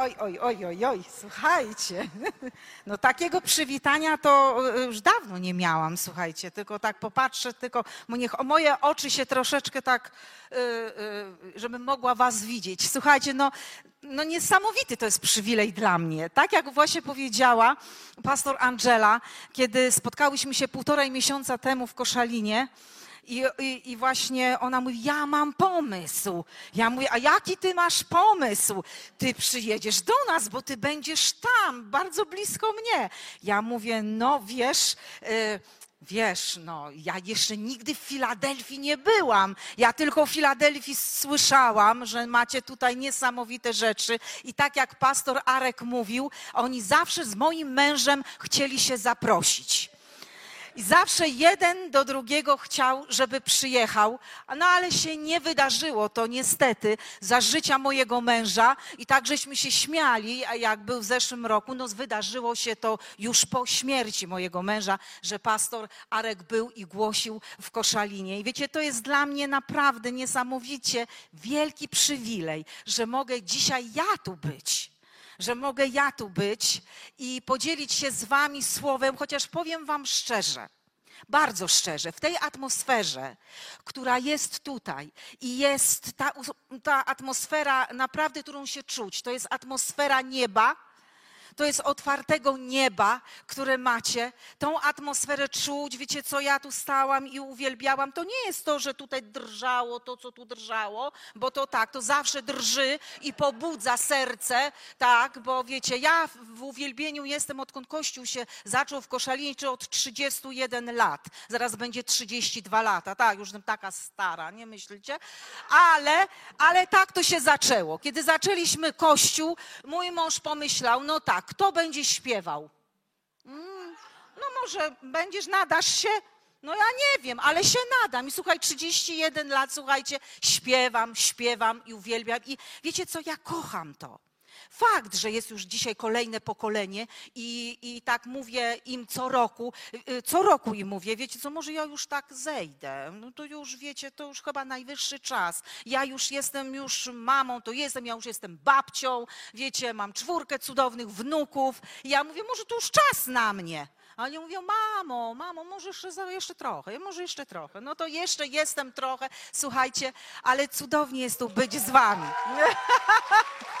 Oj, oj, oj, oj, oj, słuchajcie. No takiego przywitania to y, już dawno nie miałam, słuchajcie, tylko tak popatrzę, tylko niech moje oczy się troszeczkę tak, y, y, żebym mogła was widzieć. Słuchajcie, no, no niesamowity to jest przywilej dla mnie. Tak jak właśnie powiedziała pastor Angela, kiedy spotkałyśmy się półtorej miesiąca temu w Koszalinie, i, i, I, właśnie ona mówi, ja mam pomysł. Ja mówię, a jaki ty masz pomysł? Ty przyjedziesz do nas, bo ty będziesz tam, bardzo blisko mnie. Ja mówię, no wiesz, y, Wiesz, no, ja jeszcze nigdy w Filadelfii nie byłam. Ja tylko w Filadelfii słyszałam, że macie tutaj niesamowite rzeczy. I tak jak pastor Arek mówił, oni zawsze z moim mężem chcieli się zaprosić. I zawsze jeden do drugiego chciał, żeby przyjechał, no ale się nie wydarzyło to niestety za życia mojego męża. I tak żeśmy się śmiali, a jak był w zeszłym roku, no wydarzyło się to już po śmierci mojego męża, że pastor Arek był i głosił w Koszalinie. I wiecie, to jest dla mnie naprawdę niesamowicie wielki przywilej, że mogę dzisiaj ja tu być że mogę ja tu być i podzielić się z Wami słowem, chociaż powiem Wam szczerze, bardzo szczerze, w tej atmosferze, która jest tutaj i jest ta, ta atmosfera naprawdę, którą się czuć, to jest atmosfera nieba, to jest otwartego nieba, które macie. Tą atmosferę czuć, wiecie co, ja tu stałam i uwielbiałam. To nie jest to, że tutaj drżało to, co tu drżało, bo to tak, to zawsze drży i pobudza serce, tak, bo wiecie, ja w uwielbieniu jestem, odkąd Kościół się zaczął w Koszalinie, od 31 lat. Zaraz będzie 32 lata, tak, już taka stara, nie myślicie? Ale, ale tak to się zaczęło. Kiedy zaczęliśmy Kościół, mój mąż pomyślał, no tak, kto będzie śpiewał? Mm, no może będziesz, nadasz się? No ja nie wiem, ale się nadam. I słuchaj, 31 lat, słuchajcie, śpiewam, śpiewam i uwielbiam. I wiecie co, ja kocham to. Fakt, że jest już dzisiaj kolejne pokolenie i, i tak mówię im co roku, y, co roku im mówię, wiecie co, może ja już tak zejdę, no to już wiecie, to już chyba najwyższy czas. Ja już jestem już mamą, to jestem, ja już jestem babcią, wiecie, mam czwórkę cudownych wnuków. Ja mówię, może to już czas na mnie. A oni mówią, mamo, mamo, może jeszcze, jeszcze trochę, może jeszcze trochę. No to jeszcze jestem trochę, słuchajcie, ale cudownie jest tu być z wami.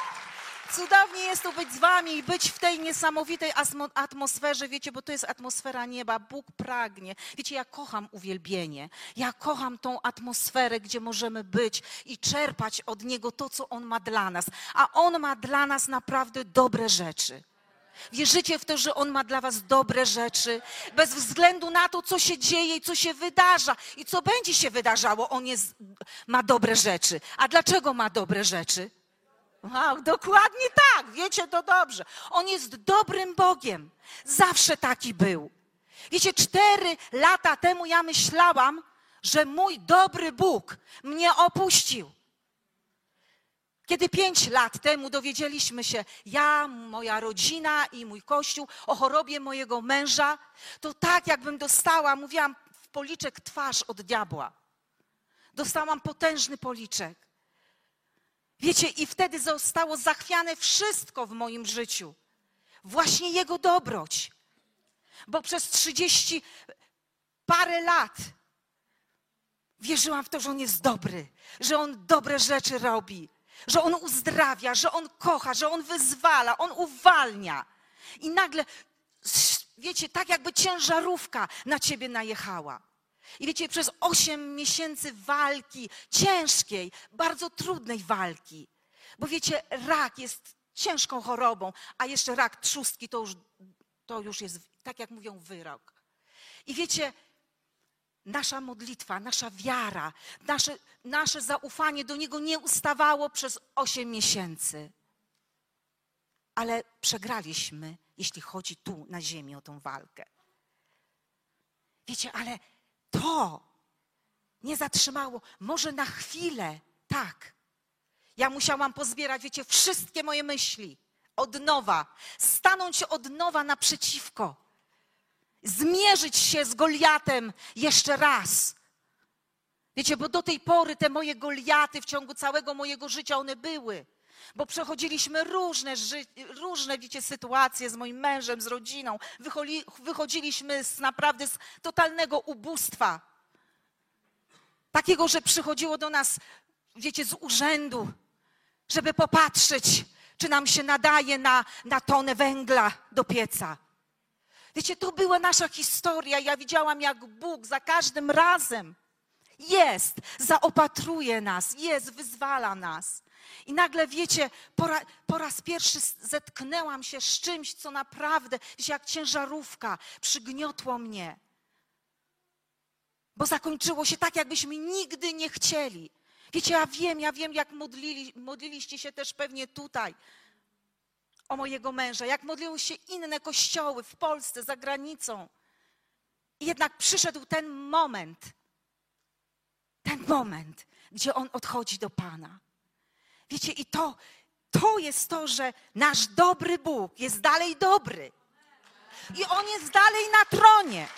Cudownie jest tu być z wami i być w tej niesamowitej atmosferze, wiecie, bo to jest atmosfera nieba. Bóg pragnie. Wiecie, ja kocham uwielbienie. Ja kocham tą atmosferę, gdzie możemy być i czerpać od Niego to, co On ma dla nas. A On ma dla nas naprawdę dobre rzeczy. Wierzycie w to, że On ma dla Was dobre rzeczy, bez względu na to, co się dzieje i co się wydarza i co będzie się wydarzało. On jest, ma dobre rzeczy. A dlaczego ma dobre rzeczy? Wow, dokładnie tak, wiecie to dobrze. On jest dobrym Bogiem. Zawsze taki był. Wiecie, cztery lata temu ja myślałam, że mój dobry Bóg mnie opuścił. Kiedy pięć lat temu dowiedzieliśmy się, ja, moja rodzina i mój kościół, o chorobie mojego męża, to tak jakbym dostała, mówiłam, w policzek twarz od diabła. Dostałam potężny policzek. Wiecie, i wtedy zostało zachwiane wszystko w moim życiu. Właśnie Jego dobroć. Bo przez trzydzieści parę lat wierzyłam w to, że On jest dobry, że On dobre rzeczy robi, że On uzdrawia, że On kocha, że On wyzwala, On uwalnia. I nagle, wiecie, tak jakby ciężarówka na ciebie najechała. I wiecie, przez osiem miesięcy walki, ciężkiej, bardzo trudnej walki, bo wiecie, rak jest ciężką chorobą, a jeszcze rak trzustki to już, to już jest, tak jak mówią, wyrok. I wiecie, nasza modlitwa, nasza wiara, nasze, nasze zaufanie do Niego nie ustawało przez osiem miesięcy. Ale przegraliśmy jeśli chodzi tu na ziemi o tą walkę. Wiecie, ale to nie zatrzymało. Może na chwilę, tak. Ja musiałam pozbierać, wiecie, wszystkie moje myśli od nowa, stanąć od nowa naprzeciwko, zmierzyć się z Goliatem jeszcze raz. Wiecie, bo do tej pory te moje Goliaty w ciągu całego mojego życia one były. Bo przechodziliśmy różne, ży- różne wiecie, sytuacje z moim mężem, z rodziną. Wycholi, wychodziliśmy z naprawdę z totalnego ubóstwa. Takiego, że przychodziło do nas, wiecie, z urzędu, żeby popatrzeć, czy nam się nadaje na, na tonę węgla do pieca. Wiecie, to była nasza historia. Ja widziałam, jak Bóg za każdym razem jest, zaopatruje nas, jest, wyzwala nas. I nagle, wiecie, po, ra, po raz pierwszy zetknęłam się z czymś, co naprawdę, wiecie, jak ciężarówka, przygniotło mnie. Bo zakończyło się tak, jakbyśmy nigdy nie chcieli. Wiecie, ja wiem, ja wiem, jak modlili, modliliście się też pewnie tutaj o mojego męża, jak modliły się inne kościoły w Polsce, za granicą. I jednak przyszedł ten moment, ten moment, gdzie on odchodzi do Pana. Wiecie, i to, to jest to, że nasz dobry Bóg jest dalej dobry. I on jest dalej na tronie.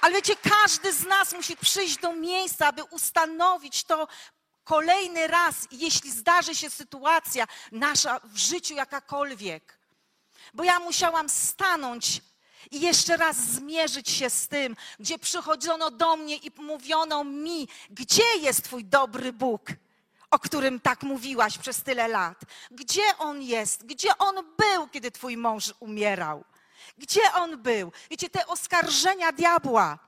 Ale wiecie, każdy z nas musi przyjść do miejsca, aby ustanowić to kolejny raz, jeśli zdarzy się sytuacja nasza w życiu jakakolwiek. Bo ja musiałam stanąć i jeszcze raz zmierzyć się z tym, gdzie przychodzono do mnie i mówiono mi, gdzie jest Twój dobry Bóg, o którym tak mówiłaś przez tyle lat? Gdzie On jest? Gdzie On był, kiedy Twój mąż umierał? Gdzie On był? Wiecie, te oskarżenia diabła,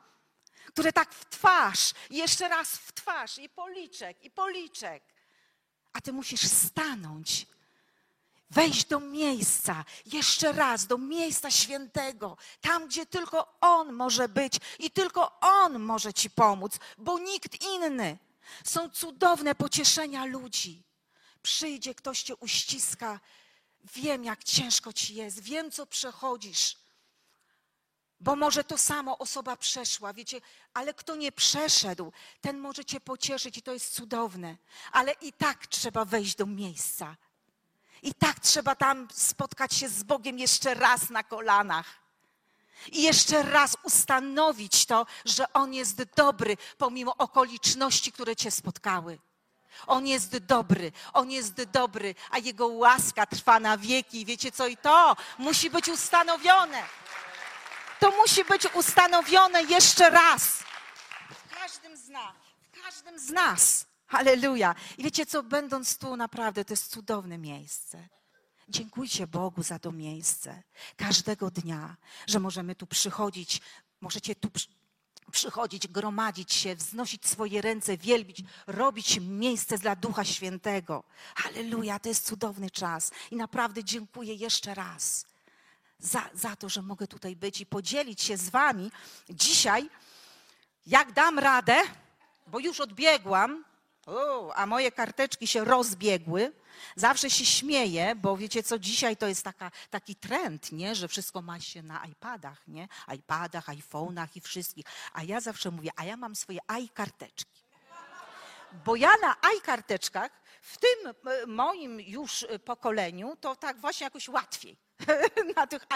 które tak w twarz, jeszcze raz w twarz, i policzek, i policzek. A Ty musisz stanąć wejść do miejsca, jeszcze raz, do miejsca świętego, tam, gdzie tylko On może być i tylko On może Ci pomóc, bo nikt inny. Są cudowne pocieszenia ludzi. Przyjdzie, ktoś Cię uściska. Wiem, jak ciężko Ci jest, wiem, co przechodzisz. Bo może to samo osoba przeszła, wiecie, ale kto nie przeszedł, ten może Cię pocieszyć i to jest cudowne. Ale i tak trzeba wejść do miejsca. I tak trzeba tam spotkać się z Bogiem jeszcze raz na kolanach. I jeszcze raz ustanowić to, że On jest dobry pomimo okoliczności, które Cię spotkały. On jest dobry, On jest dobry, a Jego łaska trwa na wieki. Wiecie co? I to musi być ustanowione. To musi być ustanowione jeszcze raz. W każdym z nas. W każdym z nas. Halleluja. I wiecie co, będąc tu naprawdę, to jest cudowne miejsce. Dziękujcie Bogu za to miejsce. Każdego dnia, że możemy tu przychodzić, możecie tu przy, przychodzić, gromadzić się, wznosić swoje ręce, wielbić, robić miejsce dla Ducha Świętego. Halleluja, to jest cudowny czas. I naprawdę dziękuję jeszcze raz za, za to, że mogę tutaj być i podzielić się z Wami dzisiaj, jak dam radę, bo już odbiegłam, a moje karteczki się rozbiegły. Zawsze się śmieję, bo wiecie co, dzisiaj to jest taka, taki trend, nie? że wszystko ma się na iPadach, nie? iPadach, iPhone'ach i wszystkich. A ja zawsze mówię, a ja mam swoje iKarteczki. Bo ja na iKarteczkach, w tym e, moim już e, pokoleniu, to tak właśnie jakoś łatwiej na tych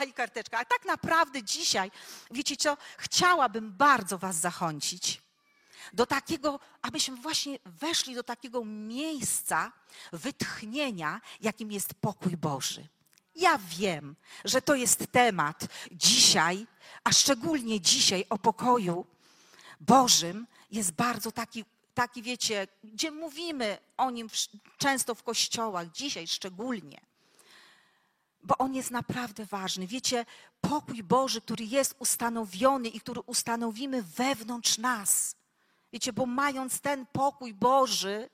iKarteczkach. A tak naprawdę dzisiaj, wiecie co, chciałabym bardzo was zachęcić do takiego, abyśmy właśnie weszli do takiego miejsca wytchnienia, jakim jest pokój Boży. Ja wiem, że to jest temat dzisiaj, a szczególnie dzisiaj o pokoju Bożym jest bardzo taki, taki wiecie, gdzie mówimy o nim często w kościołach, dzisiaj szczególnie. Bo on jest naprawdę ważny. Wiecie, pokój Boży, który jest ustanowiony i który ustanowimy wewnątrz nas Wiecie, bo mając ten pokój Boży,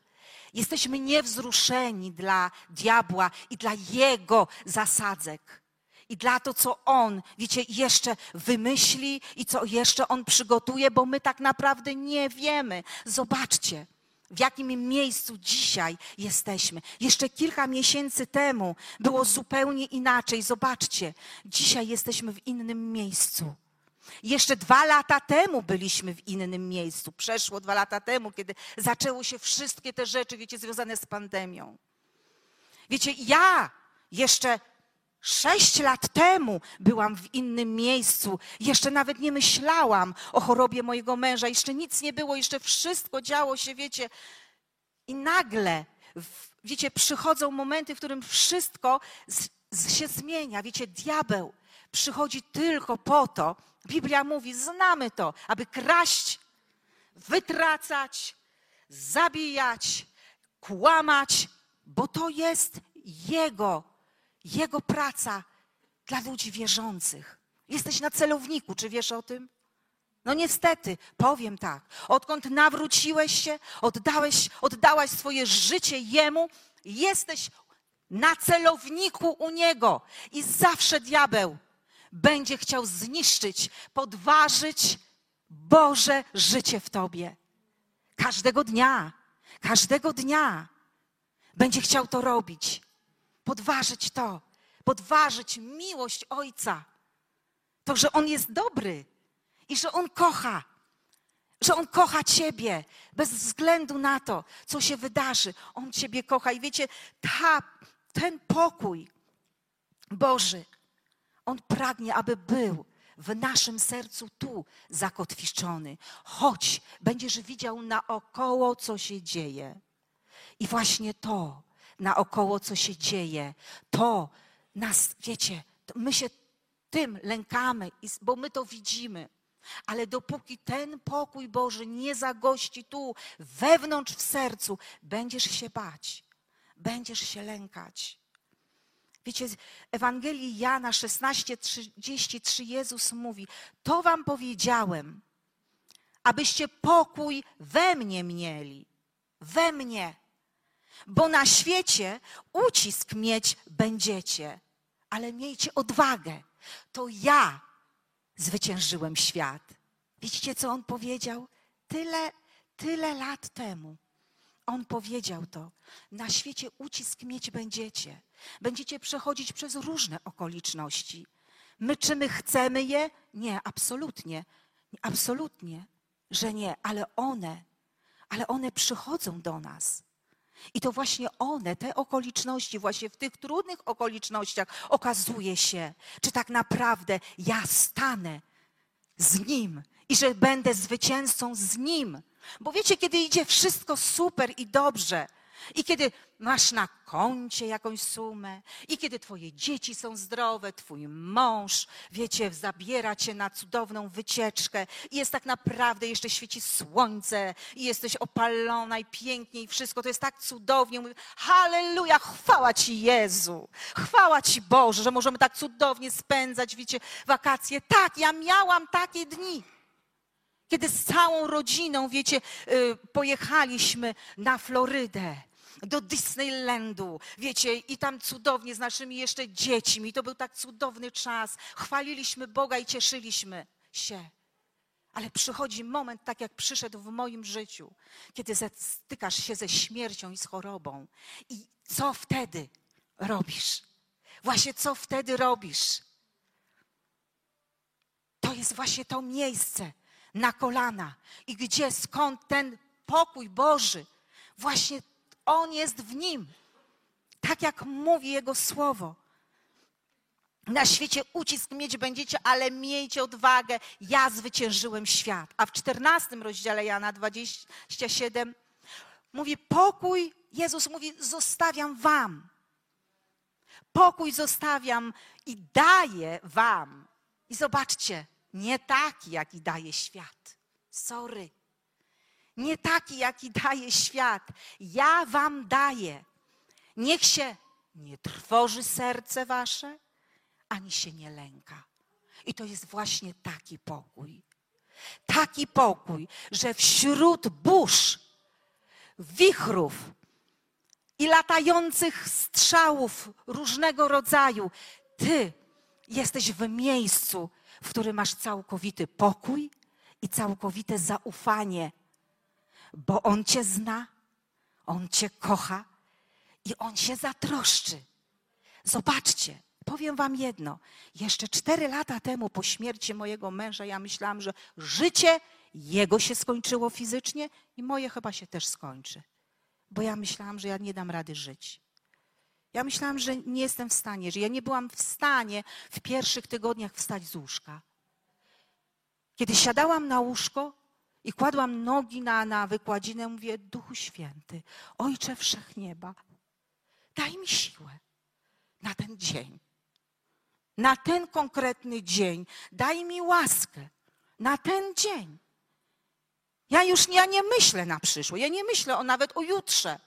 jesteśmy niewzruszeni dla diabła i dla jego zasadzek. I dla to, co on, wiecie, jeszcze wymyśli i co jeszcze on przygotuje, bo my tak naprawdę nie wiemy. Zobaczcie, w jakim miejscu dzisiaj jesteśmy. Jeszcze kilka miesięcy temu było zupełnie inaczej. Zobaczcie, dzisiaj jesteśmy w innym miejscu. Jeszcze dwa lata temu byliśmy w innym miejscu. Przeszło dwa lata temu, kiedy zaczęły się wszystkie te rzeczy, wiecie, związane z pandemią. Wiecie, ja jeszcze sześć lat temu byłam w innym miejscu. Jeszcze nawet nie myślałam o chorobie mojego męża. Jeszcze nic nie było, jeszcze wszystko działo się, wiecie. I nagle, wiecie, przychodzą momenty, w którym wszystko z, z się zmienia. Wiecie, diabeł przychodzi tylko po to, Biblia mówi, znamy to, aby kraść, wytracać, zabijać, kłamać, bo to jest Jego, Jego praca dla ludzi wierzących. Jesteś na celowniku, czy wiesz o tym? No niestety, powiem tak. Odkąd nawróciłeś się, oddałeś, oddałaś swoje życie Jemu, jesteś na celowniku u Niego. I zawsze diabeł będzie chciał zniszczyć, podważyć Boże życie w Tobie. Każdego dnia, każdego dnia będzie chciał to robić. Podważyć to, podważyć miłość Ojca. To, że On jest dobry i że On kocha, że On kocha Ciebie bez względu na to, co się wydarzy. On Ciebie kocha. I wiecie, ta, ten pokój Boży, On pragnie, aby był w naszym sercu tu zakotwiczony. Choć będziesz widział naokoło, co się dzieje. I właśnie to naokoło, co się dzieje, to nas, wiecie, my się tym lękamy, bo my to widzimy. Ale dopóki ten pokój Boży nie zagości tu, wewnątrz w sercu, będziesz się bać, będziesz się lękać. Wiecie, w Ewangelii Jana 16:33 Jezus mówi: To wam powiedziałem, abyście pokój we mnie mieli. We mnie. Bo na świecie ucisk mieć będziecie, ale miejcie odwagę. To ja zwyciężyłem świat. Widzicie, co on powiedział? Tyle, tyle lat temu. On powiedział to. Na świecie ucisk mieć będziecie. Będziecie przechodzić przez różne okoliczności. My czy my chcemy je? Nie, absolutnie. Absolutnie, że nie, ale one, ale one przychodzą do nas. I to właśnie one, te okoliczności, właśnie w tych trudnych okolicznościach okazuje się, czy tak naprawdę ja stanę z Nim i że będę zwycięzcą z Nim. Bo wiecie, kiedy idzie wszystko super i dobrze, i kiedy masz na koncie jakąś sumę, i kiedy twoje dzieci są zdrowe, twój mąż, wiecie, zabiera cię na cudowną wycieczkę, i jest tak naprawdę, jeszcze świeci słońce, i jesteś opalona i pięknie, i wszystko to jest tak cudownie. Mówię, halleluja, chwała Ci Jezu, chwała Ci Boże, że możemy tak cudownie spędzać, wiecie, wakacje. Tak, ja miałam takie dni. Kiedy z całą rodziną, wiecie, y, pojechaliśmy na Florydę do Disneylandu, wiecie, i tam cudownie z naszymi jeszcze dziećmi. To był tak cudowny czas. Chwaliliśmy Boga i cieszyliśmy się. Ale przychodzi moment, tak jak przyszedł w moim życiu, kiedy stykasz się ze śmiercią i z chorobą. I co wtedy robisz? Właśnie co wtedy robisz? To jest właśnie to miejsce na kolana. I gdzie, skąd ten pokój Boży? Właśnie on jest w nim. Tak jak mówi Jego słowo. Na świecie ucisk mieć będziecie, ale miejcie odwagę. Ja zwyciężyłem świat. A w 14 rozdziale Jana 27 mówi pokój. Jezus mówi, zostawiam wam. Pokój zostawiam i daję wam. I zobaczcie, nie taki, jaki daje świat. Sorry nie taki, jaki daje świat. Ja wam daję. Niech się nie trwoży serce wasze, ani się nie lęka. I to jest właśnie taki pokój. Taki pokój, że wśród burz, wichrów i latających strzałów różnego rodzaju, ty jesteś w miejscu, w którym masz całkowity pokój i całkowite zaufanie bo On Cię zna, On cię kocha i on się zatroszczy. Zobaczcie, powiem wam jedno. Jeszcze cztery lata temu, po śmierci mojego męża, ja myślałam, że życie jego się skończyło fizycznie i moje chyba się też skończy. Bo ja myślałam, że ja nie dam rady żyć. Ja myślałam, że nie jestem w stanie, że ja nie byłam w stanie w pierwszych tygodniach wstać z łóżka. Kiedy siadałam na łóżko i kładłam nogi na, na wykładzinę, mówię, Duchu Święty, Ojcze Wszechnieba, daj mi siłę na ten dzień. Na ten konkretny dzień. Daj mi łaskę na ten dzień. Ja już ja nie myślę na przyszłość, ja nie myślę o, nawet o jutrze.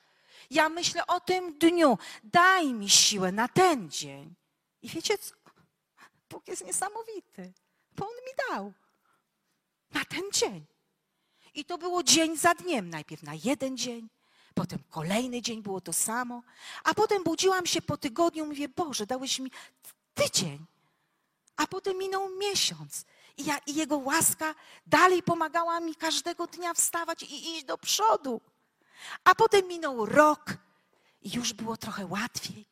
Ja myślę o tym dniu. Daj mi siłę na ten dzień. I wiecie co? Bóg jest niesamowity, bo On mi dał na ten dzień. I to było dzień za dniem. Najpierw na jeden dzień, potem kolejny dzień było to samo, a potem budziłam się po tygodniu mówię, Boże, dałeś mi tydzień. A potem minął miesiąc. I, ja, I Jego łaska dalej pomagała mi każdego dnia wstawać i iść do przodu. A potem minął rok i już było trochę łatwiej.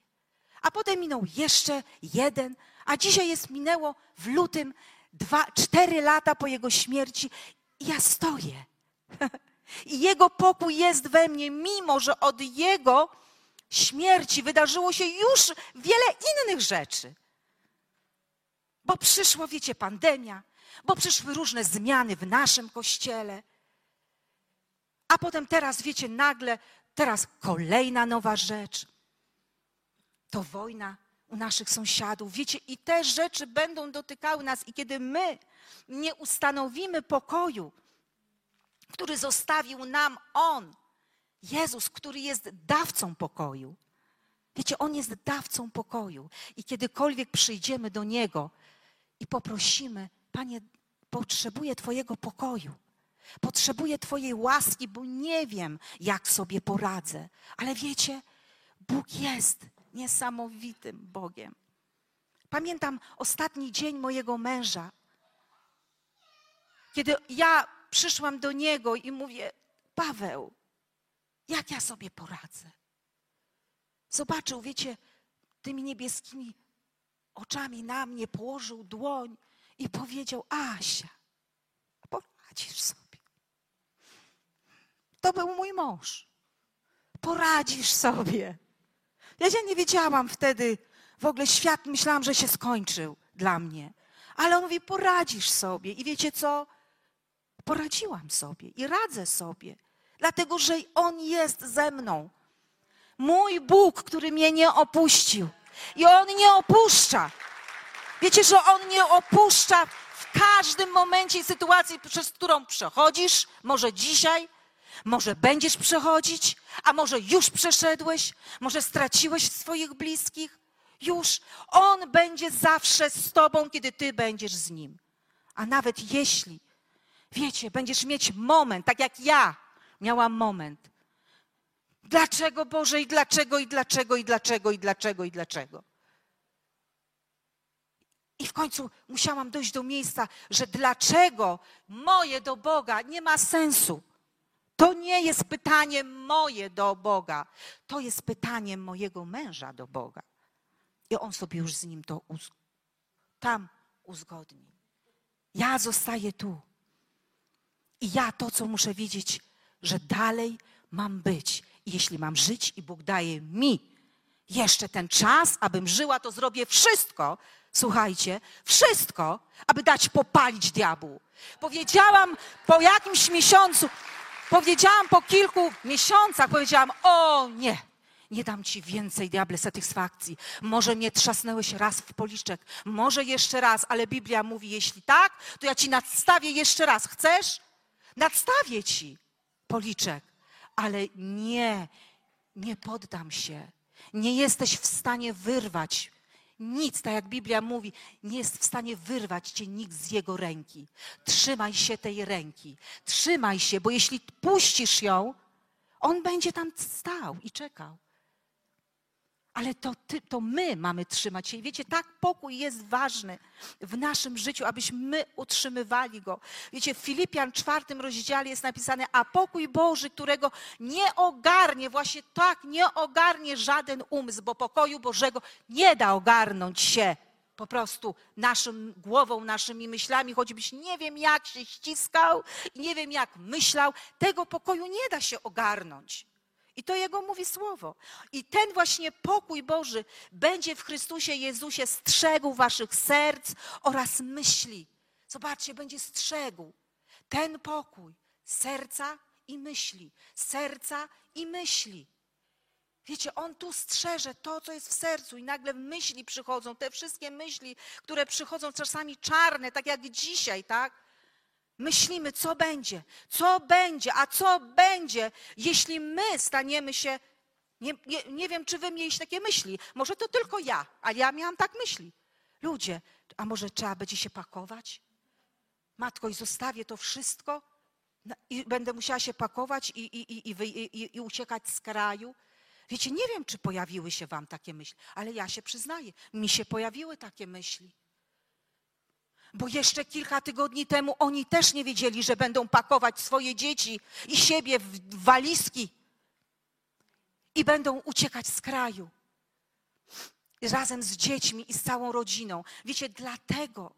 A potem minął jeszcze jeden, a dzisiaj jest minęło w lutym dwa, cztery lata po jego śmierci i ja stoję. I jego pokój jest we mnie, mimo że od jego śmierci wydarzyło się już wiele innych rzeczy. Bo przyszła, wiecie, pandemia, bo przyszły różne zmiany w naszym kościele. A potem teraz, wiecie, nagle, teraz kolejna nowa rzecz. To wojna u naszych sąsiadów. Wiecie, i te rzeczy będą dotykały nas. I kiedy my nie ustanowimy pokoju, który zostawił nam On, Jezus, który jest dawcą pokoju. Wiecie, On jest dawcą pokoju. I kiedykolwiek przyjdziemy do Niego i poprosimy, Panie, potrzebuję Twojego pokoju. Potrzebuję Twojej łaski, bo nie wiem, jak sobie poradzę. Ale wiecie, Bóg jest niesamowitym Bogiem. Pamiętam ostatni dzień mojego męża, kiedy ja przyszłam do niego i mówię: Paweł, jak ja sobie poradzę? Zobaczył, wiecie, tymi niebieskimi oczami na mnie położył dłoń i powiedział: Asia, poradzisz sobie. To był mój mąż. Poradzisz sobie. Ja nie wiedziałam wtedy, w ogóle świat myślałam, że się skończył dla mnie. Ale on mówi, poradzisz sobie. I wiecie co? Poradziłam sobie i radzę sobie, dlatego że On jest ze mną. Mój Bóg, który mnie nie opuścił. I On nie opuszcza. Wiecie, że On nie opuszcza w każdym momencie i sytuacji, przez którą przechodzisz, może dzisiaj, może będziesz przechodzić, a może już przeszedłeś, może straciłeś swoich bliskich. Już On będzie zawsze z Tobą, kiedy Ty będziesz z Nim. A nawet jeśli, wiecie, będziesz mieć moment, tak jak ja miałam moment. Dlaczego Boże i dlaczego i dlaczego i dlaczego i dlaczego i dlaczego? I w końcu musiałam dojść do miejsca, że dlaczego moje do Boga nie ma sensu. To nie jest pytanie moje do Boga, to jest pytanie mojego męża do Boga. I on sobie już z nim to uz tam uzgodni. Ja zostaję tu. I ja to, co muszę wiedzieć, że dalej mam być. I jeśli mam żyć i Bóg daje mi jeszcze ten czas, abym żyła, to zrobię wszystko, słuchajcie, wszystko, aby dać popalić diabłu. Powiedziałam po jakimś miesiącu, Powiedziałam po kilku miesiącach, powiedziałam, o nie, nie dam ci więcej, diable, satysfakcji. Może mnie trzasnęłeś raz w policzek, może jeszcze raz, ale Biblia mówi, jeśli tak, to ja ci nadstawię jeszcze raz. Chcesz? Nadstawię ci policzek, ale nie, nie poddam się. Nie jesteś w stanie wyrwać nic, tak jak Biblia mówi, nie jest w stanie wyrwać cię nikt z jego ręki. Trzymaj się tej ręki. Trzymaj się, bo jeśli puścisz ją, on będzie tam stał i czekał. Ale to, ty, to my mamy trzymać się. I wiecie, tak pokój jest ważny w naszym życiu, abyśmy my utrzymywali go. Wiecie, w Filipian czwartym rozdziale jest napisane, a pokój Boży, którego nie ogarnie, właśnie tak, nie ogarnie żaden umysł, bo pokoju Bożego nie da ogarnąć się po prostu naszą głową, naszymi myślami, choćbyś nie wiem jak się ściskał, nie wiem jak myślał, tego pokoju nie da się ogarnąć. I to Jego mówi słowo. I ten właśnie pokój Boży będzie w Chrystusie Jezusie strzegł waszych serc oraz myśli. Zobaczcie, będzie strzegł. Ten pokój serca i myśli. Serca i myśli. Wiecie, on tu strzeże to, co jest w sercu, i nagle myśli przychodzą, te wszystkie myśli, które przychodzą czasami czarne, tak jak dzisiaj, tak? Myślimy, co będzie, co będzie, a co będzie, jeśli my staniemy się. Nie, nie, nie wiem, czy wy mieliście takie myśli. Może to tylko ja, ale ja miałam tak myśli. Ludzie, a może trzeba będzie się pakować? Matko, i zostawię to wszystko i będę musiała się pakować i, i, i, i uciekać z kraju. Wiecie, nie wiem, czy pojawiły się wam takie myśli, ale ja się przyznaję, mi się pojawiły takie myśli. Bo jeszcze kilka tygodni temu oni też nie wiedzieli, że będą pakować swoje dzieci i siebie w walizki i będą uciekać z kraju. Razem z dziećmi i z całą rodziną. Wiecie, dlatego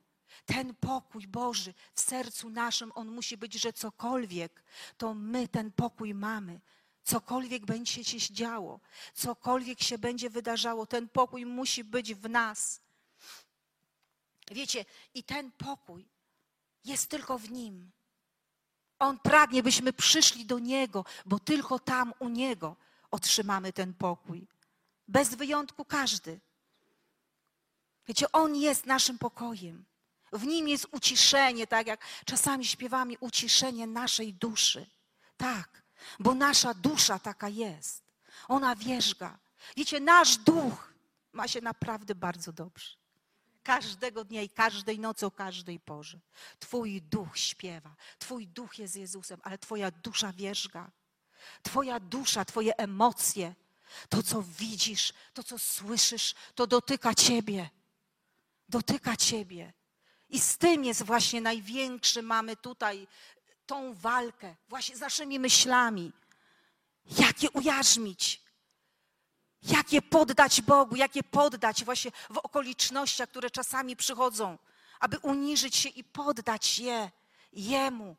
ten pokój Boży w sercu naszym, on musi być, że cokolwiek, to my ten pokój mamy. Cokolwiek będzie się działo, cokolwiek się będzie wydarzało, ten pokój musi być w nas. Wiecie, i ten pokój jest tylko w Nim. On pragnie, byśmy przyszli do Niego, bo tylko tam u Niego otrzymamy ten pokój. Bez wyjątku każdy. Wiecie, On jest naszym pokojem. W Nim jest uciszenie, tak jak czasami śpiewamy, uciszenie naszej duszy. Tak, bo nasza dusza taka jest. Ona wierzga. Wiecie, nasz duch ma się naprawdę bardzo dobrze każdego dnia i każdej nocy o każdej porze. Twój duch śpiewa, Twój duch jest Jezusem, ale Twoja dusza wierzga. Twoja dusza, Twoje emocje, to co widzisz, to co słyszysz, to dotyka Ciebie. Dotyka Ciebie. I z tym jest właśnie największy, mamy tutaj tą walkę, właśnie z naszymi myślami. Jak je ujarzmić? Jak je poddać Bogu, jak je poddać właśnie w okolicznościach, które czasami przychodzą, aby uniżyć się i poddać je Jemu,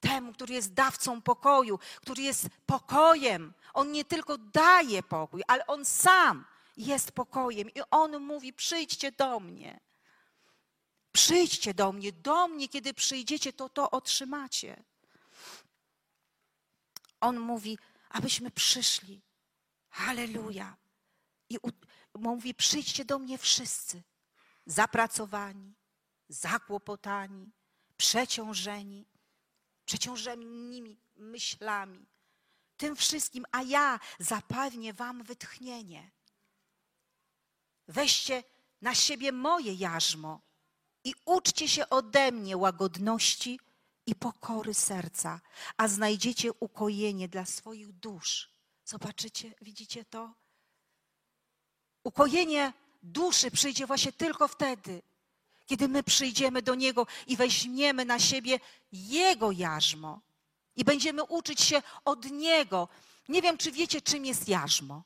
temu, który jest dawcą pokoju, który jest pokojem. On nie tylko daje pokój, ale on sam jest pokojem. I on mówi: Przyjdźcie do mnie. Przyjdźcie do mnie, do mnie, kiedy przyjdziecie, to to otrzymacie. On mówi, abyśmy przyszli Halleluja. I mówi: przyjdźcie do mnie wszyscy, zapracowani, zakłopotani, przeciążeni, przeciążeni myślami. Tym wszystkim, a ja zapewnię wam wytchnienie. Weźcie na siebie moje jarzmo i uczcie się ode mnie łagodności i pokory serca, a znajdziecie ukojenie dla swoich dusz Zobaczycie, widzicie to? Ukojenie duszy przyjdzie właśnie tylko wtedy, kiedy my przyjdziemy do Niego i weźmiemy na siebie Jego jarzmo i będziemy uczyć się od Niego. Nie wiem, czy wiecie, czym jest jarzmo.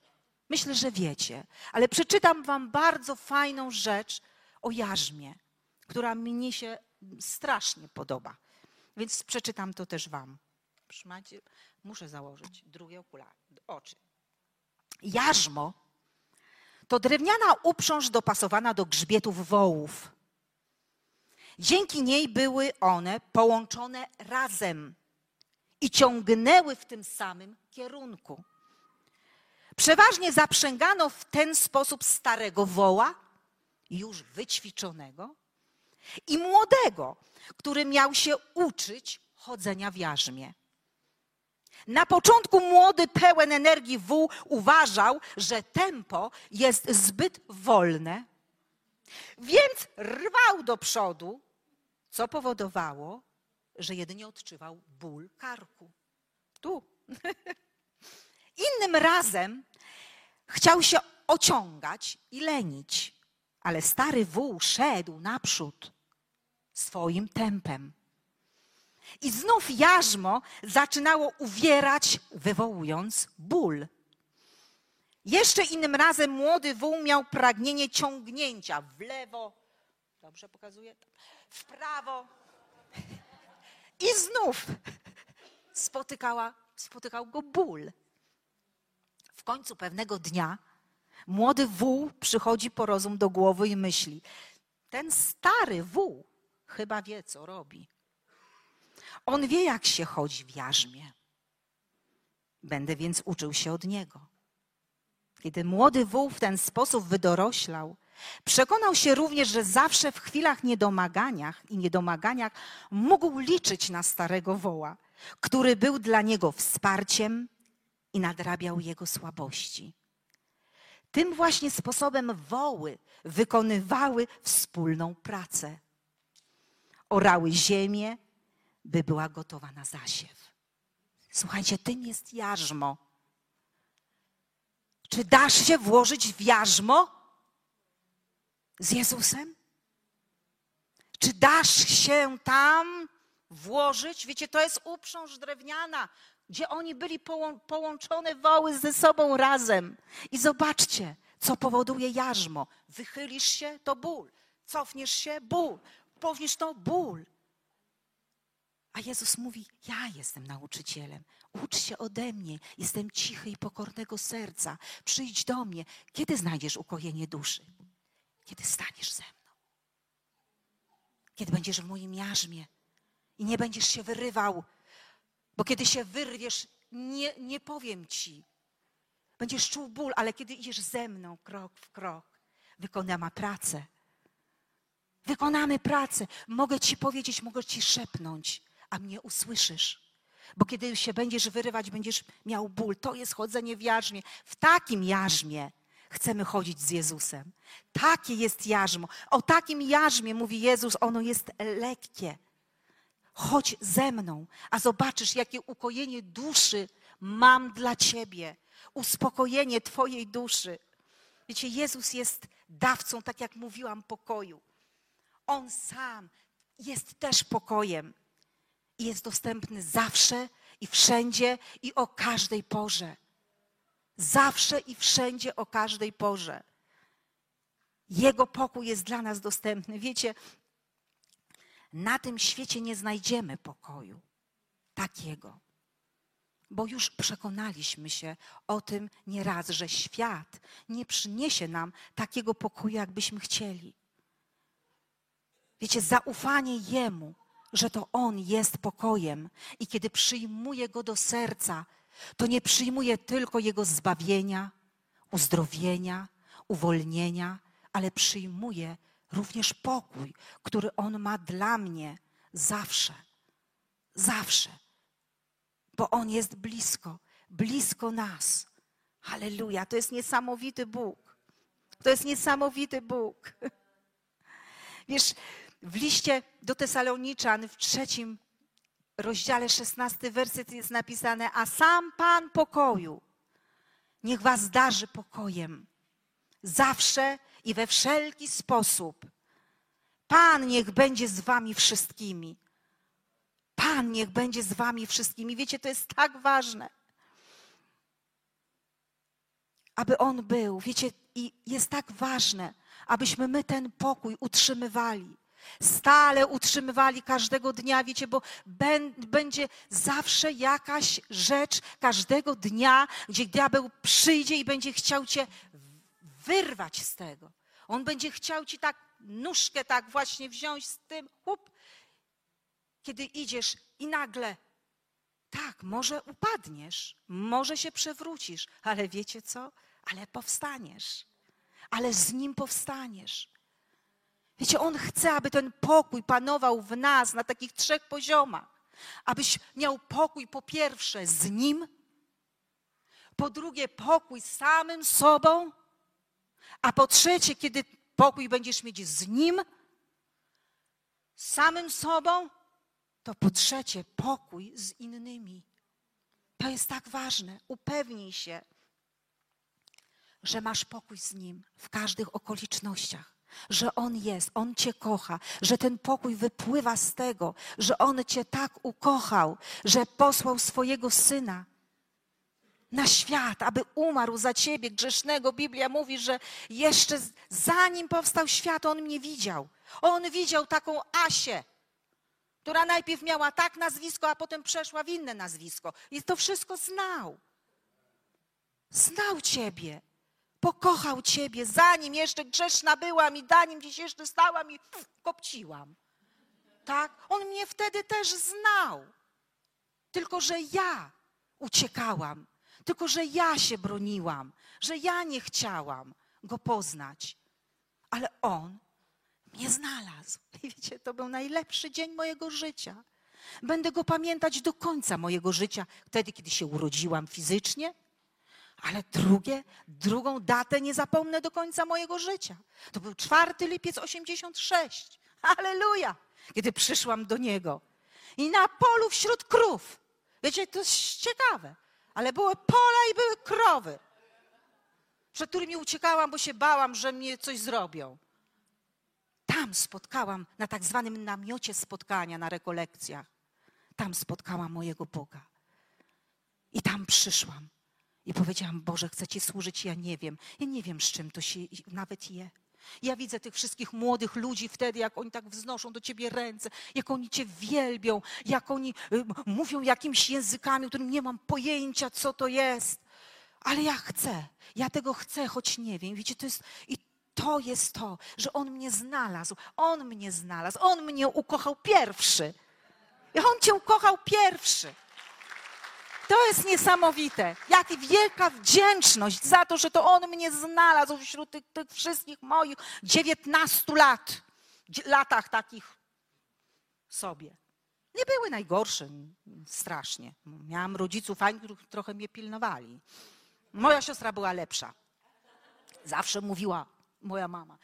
Myślę, że wiecie, ale przeczytam Wam bardzo fajną rzecz o jarzmie, która mnie się strasznie podoba. Więc przeczytam to też Wam. Muszę założyć drugie okulary oczy. Jarzmo to drewniana uprząż dopasowana do grzbietów wołów. Dzięki niej były one połączone razem i ciągnęły w tym samym kierunku. Przeważnie zaprzęgano w ten sposób starego woła, już wyćwiczonego, i młodego, który miał się uczyć chodzenia w jarzmie. Na początku młody, pełen energii wół uważał, że tempo jest zbyt wolne, więc rwał do przodu, co powodowało, że jedynie odczuwał ból karku. Tu. Innym razem chciał się ociągać i lenić. Ale stary wół szedł naprzód swoim tempem. I znów jarzmo zaczynało uwierać, wywołując ból. Jeszcze innym razem młody wół miał pragnienie ciągnięcia w lewo, dobrze pokazuję, w prawo. I znów spotykała, spotykał go ból. W końcu pewnego dnia młody wół przychodzi po rozum do głowy i myśli: Ten stary wół chyba wie, co robi. On wie, jak się chodzi w jarzmie. Będę więc uczył się od niego. Kiedy młody wół w ten sposób wydoroślał, przekonał się również, że zawsze w chwilach niedomaganiach i niedomaganiach mógł liczyć na starego woła, który był dla niego wsparciem i nadrabiał jego słabości. Tym właśnie sposobem woły wykonywały wspólną pracę. Orały ziemię, by była gotowa na zasiew. Słuchajcie, tym jest jarzmo. Czy dasz się włożyć w jarzmo z Jezusem? Czy dasz się tam włożyć? Wiecie, to jest uprząż drewniana, gdzie oni byli połączone woły ze sobą razem. I zobaczcie, co powoduje jarzmo. Wychylisz się, to ból. Cofniesz się, ból. Powniesz to, ból. A Jezus mówi: Ja jestem nauczycielem. Ucz się ode mnie. Jestem cichy i pokornego serca. Przyjdź do mnie. Kiedy znajdziesz ukojenie duszy? Kiedy staniesz ze mną. Kiedy będziesz w moim jarzmie i nie będziesz się wyrywał, bo kiedy się wyrwiesz, nie, nie powiem ci. Będziesz czuł ból, ale kiedy idziesz ze mną krok w krok, wykonamy pracę. Wykonamy pracę. Mogę ci powiedzieć, mogę ci szepnąć a mnie usłyszysz. Bo kiedy się będziesz wyrywać, będziesz miał ból. To jest chodzenie w jarzmie. W takim jarzmie chcemy chodzić z Jezusem. Takie jest jarzmo. O takim jarzmie mówi Jezus, ono jest lekkie. Chodź ze mną, a zobaczysz, jakie ukojenie duszy mam dla ciebie. Uspokojenie twojej duszy. Wiecie, Jezus jest dawcą, tak jak mówiłam, pokoju. On sam jest też pokojem i jest dostępny zawsze i wszędzie i o każdej porze. Zawsze i wszędzie o każdej porze. Jego pokój jest dla nas dostępny. Wiecie, na tym świecie nie znajdziemy pokoju takiego. Bo już przekonaliśmy się o tym nieraz, że świat nie przyniesie nam takiego pokoju, jakbyśmy chcieli. Wiecie, zaufanie Jemu że to On jest pokojem i kiedy przyjmuje Go do serca, to nie przyjmuje tylko Jego zbawienia, uzdrowienia, uwolnienia, ale przyjmuje również pokój, który On ma dla mnie zawsze. Zawsze. Bo On jest blisko, blisko nas. Halleluja, to jest niesamowity Bóg. To jest niesamowity Bóg. Wiesz, w liście do Tesaloniczan w trzecim rozdziale, szesnasty werset jest napisane, a sam Pan pokoju niech was darzy pokojem zawsze i we wszelki sposób. Pan niech będzie z wami wszystkimi. Pan niech będzie z wami wszystkimi. Wiecie, to jest tak ważne, aby On był. Wiecie, i jest tak ważne, abyśmy my ten pokój utrzymywali. Stale utrzymywali każdego dnia, wiecie, bo będzie zawsze jakaś rzecz każdego dnia, gdzie diabeł przyjdzie i będzie chciał cię wyrwać z tego. On będzie chciał ci tak nóżkę tak właśnie wziąć z tym, chup, kiedy idziesz i nagle, tak, może upadniesz, może się przewrócisz, ale wiecie co? Ale powstaniesz. Ale z nim powstaniesz. Wiecie, On chce, aby ten pokój panował w nas na takich trzech poziomach. Abyś miał pokój po pierwsze z Nim, po drugie pokój z samym sobą, a po trzecie, kiedy pokój będziesz mieć z Nim, samym sobą, to po trzecie pokój z innymi. To jest tak ważne. Upewnij się. że masz pokój z Nim w każdych okolicznościach, że On jest, On Cię kocha, że ten pokój wypływa z tego, że On Cię tak ukochał, że posłał swojego Syna na świat, aby umarł za Ciebie grzesznego. Biblia mówi, że jeszcze zanim powstał świat, On mnie widział. On widział taką Asię, która najpierw miała tak nazwisko, a potem przeszła w inne nazwisko. I to wszystko znał. Znał Ciebie. Pokochał Ciebie, zanim jeszcze grzeszna byłam i zanim gdzieś jeszcze stałam i pff, kopciłam. Tak? On mnie wtedy też znał. Tylko, że ja uciekałam. Tylko, że ja się broniłam. Że ja nie chciałam go poznać. Ale on mnie znalazł. I wiecie, to był najlepszy dzień mojego życia. Będę go pamiętać do końca mojego życia, wtedy, kiedy się urodziłam fizycznie, ale drugie, drugą datę nie zapomnę do końca mojego życia. To był 4 lipiec 86. Halleluja! Kiedy przyszłam do niego. I na polu wśród krów. Wiecie, to jest ciekawe, ale były pola i były krowy, przed którymi uciekałam, bo się bałam, że mnie coś zrobią. Tam spotkałam, na tak zwanym namiocie spotkania, na rekolekcjach. Tam spotkałam mojego Boga. I tam przyszłam. I powiedziałam, Boże, chcę Ci służyć, ja nie wiem. Ja nie wiem, z czym to się nawet je. Ja widzę tych wszystkich młodych ludzi wtedy, jak oni tak wznoszą do Ciebie ręce, jak oni Cię wielbią, jak oni y, mówią jakimiś językami, którym nie mam pojęcia, co to jest. Ale ja chcę, ja tego chcę, choć nie wiem. Wiecie, to jest, i to jest to, że On mnie znalazł, On mnie znalazł, On mnie ukochał pierwszy. On Cię ukochał pierwszy. To jest niesamowite. Jak wielka wdzięczność za to, że to On mnie znalazł wśród tych, tych wszystkich moich 19 lat, latach takich sobie. Nie były najgorsze, strasznie. Miałam rodziców fajnych, którzy trochę mnie pilnowali. Moja siostra była lepsza. Zawsze mówiła moja mama,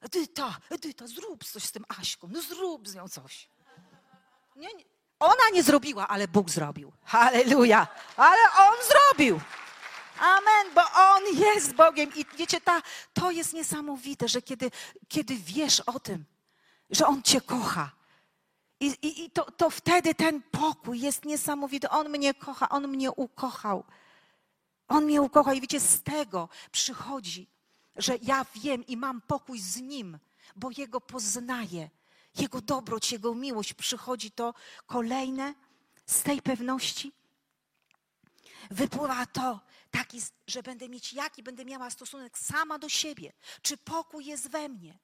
Edyta, Edyta, zrób coś z tym Aśką, no zrób z nią coś. Nie, nie. Ona nie zrobiła, ale Bóg zrobił. Halleluja. Ale On zrobił. Amen, bo On jest Bogiem. I wiecie, ta, to jest niesamowite, że kiedy, kiedy wiesz o tym, że On Cię kocha, i, i, i to, to wtedy ten pokój jest niesamowity. On mnie kocha, On mnie ukochał. On mnie ukocha i wiecie, z tego przychodzi, że ja wiem i mam pokój z Nim, bo Jego poznaję. Jego dobroć, Jego miłość przychodzi to kolejne z tej pewności. Wypływa to taki, że będę mieć jaki będę miała stosunek sama do siebie. Czy pokój jest we mnie?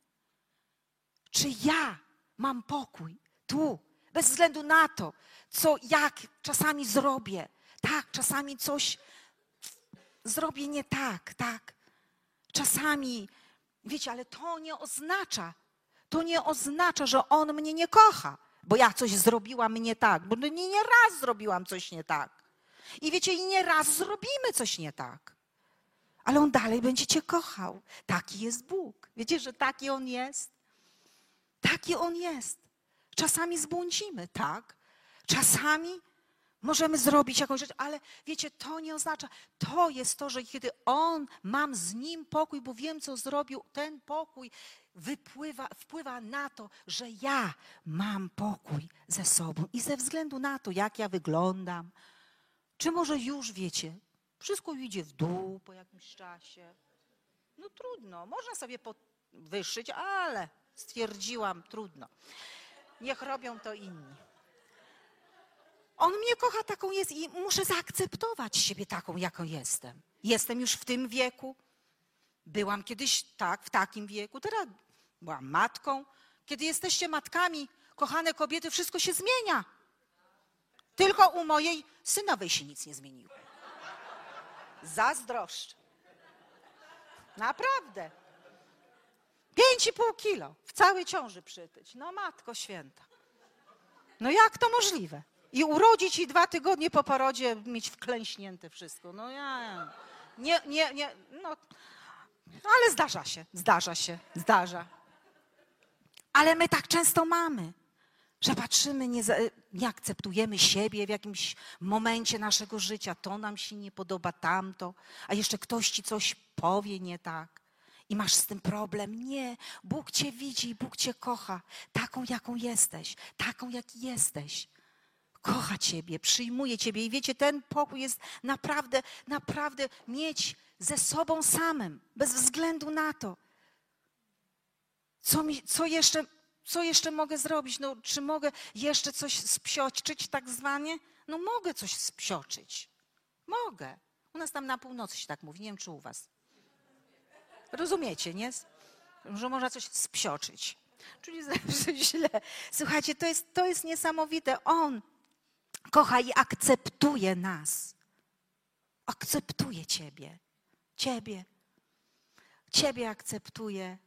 Czy ja mam pokój tu, bez względu na to, co jak czasami zrobię. Tak, czasami coś zrobię nie tak, tak. Czasami, wiecie, ale to nie oznacza, to nie oznacza, że on mnie nie kocha, bo ja coś zrobiłam nie tak, bo nie, nie raz zrobiłam coś nie tak. I wiecie, i nie raz zrobimy coś nie tak. Ale on dalej będzie cię kochał. Taki jest Bóg. Wiecie, że taki on jest? Taki on jest. Czasami zbłądzimy, tak? Czasami możemy zrobić jakąś rzecz, ale wiecie, to nie oznacza, to jest to, że kiedy on, mam z nim pokój, bo wiem, co zrobił, ten pokój wypływa, wpływa na to, że ja mam pokój ze sobą i ze względu na to, jak ja wyglądam, czy może już wiecie, wszystko idzie w dół po jakimś czasie. No trudno, można sobie podwyższyć, ale stwierdziłam, trudno. Niech robią to inni. On mnie kocha taką jest i muszę zaakceptować siebie taką, jaką jestem. Jestem już w tym wieku. Byłam kiedyś tak, w takim wieku. Teraz byłam matką. Kiedy jesteście matkami, kochane kobiety, wszystko się zmienia. Tylko u mojej synowej się nic nie zmieniło. Zazdroszczę. Naprawdę. Pięć i pół kilo w całej ciąży przytyć. No matko święta. No jak to możliwe? I urodzić i dwa tygodnie po porodzie mieć wklęśnięte wszystko. No ja nie, nie, nie, no. Ale zdarza się, zdarza się, zdarza. Ale my tak często mamy. Że patrzymy, nie, nie akceptujemy siebie w jakimś momencie naszego życia, to nam się nie podoba, tamto, a jeszcze ktoś ci coś powie nie tak i masz z tym problem. Nie, Bóg cię widzi, Bóg cię kocha, taką jaką jesteś, taką jaki jesteś. Kocha ciebie, przyjmuje ciebie i wiecie, ten pokój jest naprawdę, naprawdę mieć ze sobą samym, bez względu na to. Co, mi, co jeszcze co jeszcze mogę zrobić? No, czy mogę jeszcze coś spsioczyć tak zwanie? No mogę coś spsioczyć. Mogę. U nas tam na północy się tak mówi, nie wiem czy u was. Rozumiecie, nie? Że można coś spsioczyć. Czyli zawsze źle. Słuchajcie, to jest, to jest niesamowite. On kocha i akceptuje nas. Akceptuje ciebie. Ciebie. Ciebie akceptuje,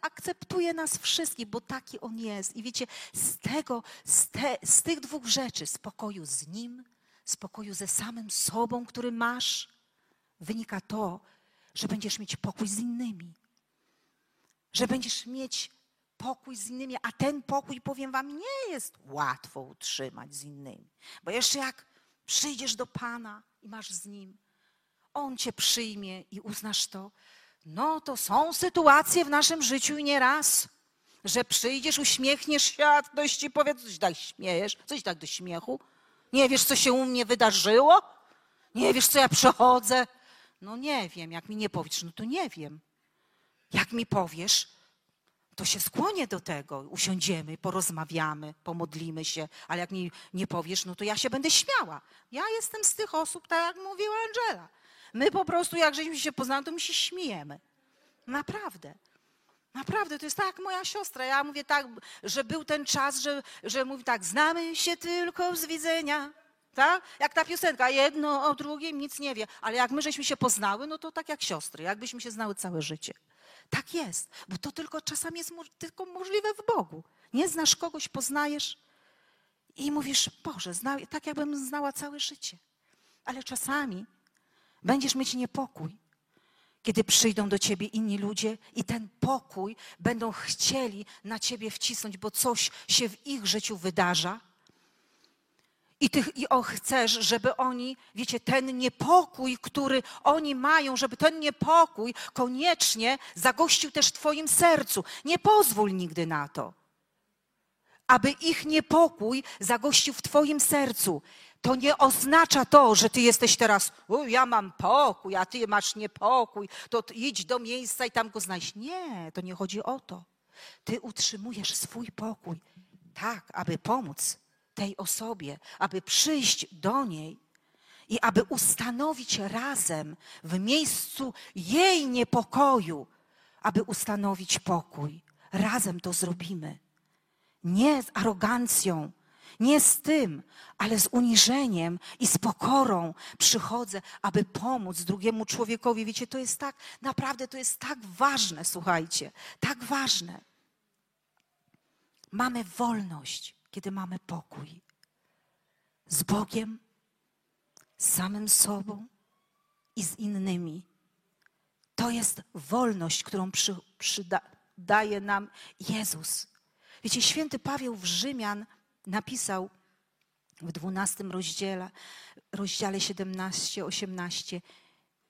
akceptuje nas wszystkich, bo taki On jest. I wiecie, z tego, z, te, z tych dwóch rzeczy, spokoju z Nim, spokoju ze samym sobą, który masz, wynika to, że będziesz mieć pokój z innymi. Że będziesz mieć pokój z innymi, a ten pokój, powiem Wam, nie jest łatwo utrzymać z innymi. Bo jeszcze jak przyjdziesz do Pana i masz z Nim, On Cię przyjmie i uznasz to, no to są sytuacje w naszym życiu i nie raz, że przyjdziesz, uśmiechniesz się, a ktoś ci powie, coś tak śmiejesz, coś tak do śmiechu. Nie wiesz, co się u mnie wydarzyło? Nie wiesz, co ja przechodzę? No nie wiem, jak mi nie powiesz, no to nie wiem. Jak mi powiesz, to się skłonię do tego. Usiądziemy, porozmawiamy, pomodlimy się, ale jak mi nie powiesz, no to ja się będę śmiała. Ja jestem z tych osób, tak jak mówiła Angela. My po prostu, jak żeśmy się poznali, to my się śmiejemy. Naprawdę. Naprawdę, to jest tak jak moja siostra. Ja mówię tak, że był ten czas, że, że mówi tak, znamy się tylko z widzenia. Tak? Jak ta piosenka, jedno o drugim nic nie wie. Ale jak my żeśmy się poznały, no to tak jak siostry, jakbyśmy się znały całe życie. Tak jest, bo to tylko czasami jest tylko możliwe w Bogu. Nie znasz kogoś, poznajesz i mówisz, Boże, zna, tak jakbym znała całe życie. Ale czasami Będziesz mieć niepokój, kiedy przyjdą do ciebie inni ludzie i ten pokój będą chcieli na ciebie wcisnąć, bo coś się w ich życiu wydarza. I ty i o, chcesz, żeby oni, wiecie, ten niepokój, który oni mają, żeby ten niepokój koniecznie zagościł też w Twoim sercu. Nie pozwól nigdy na to, aby ich niepokój zagościł w Twoim sercu to nie oznacza to, że ty jesteś teraz, ja mam pokój, a ty masz niepokój, to idź do miejsca i tam go znajść. Nie, to nie chodzi o to. Ty utrzymujesz swój pokój tak, aby pomóc tej osobie, aby przyjść do niej i aby ustanowić razem w miejscu jej niepokoju, aby ustanowić pokój. Razem to zrobimy. Nie z arogancją, nie z tym, ale z uniżeniem i z pokorą przychodzę, aby pomóc drugiemu człowiekowi. Wiecie, to jest tak, naprawdę to jest tak ważne, słuchajcie, tak ważne. Mamy wolność, kiedy mamy pokój. Z Bogiem, z samym sobą i z innymi. To jest wolność, którą przy, przydaje nam Jezus. Wiecie, święty Paweł w Rzymian napisał w dwunastym rozdziale, rozdziale 17-18,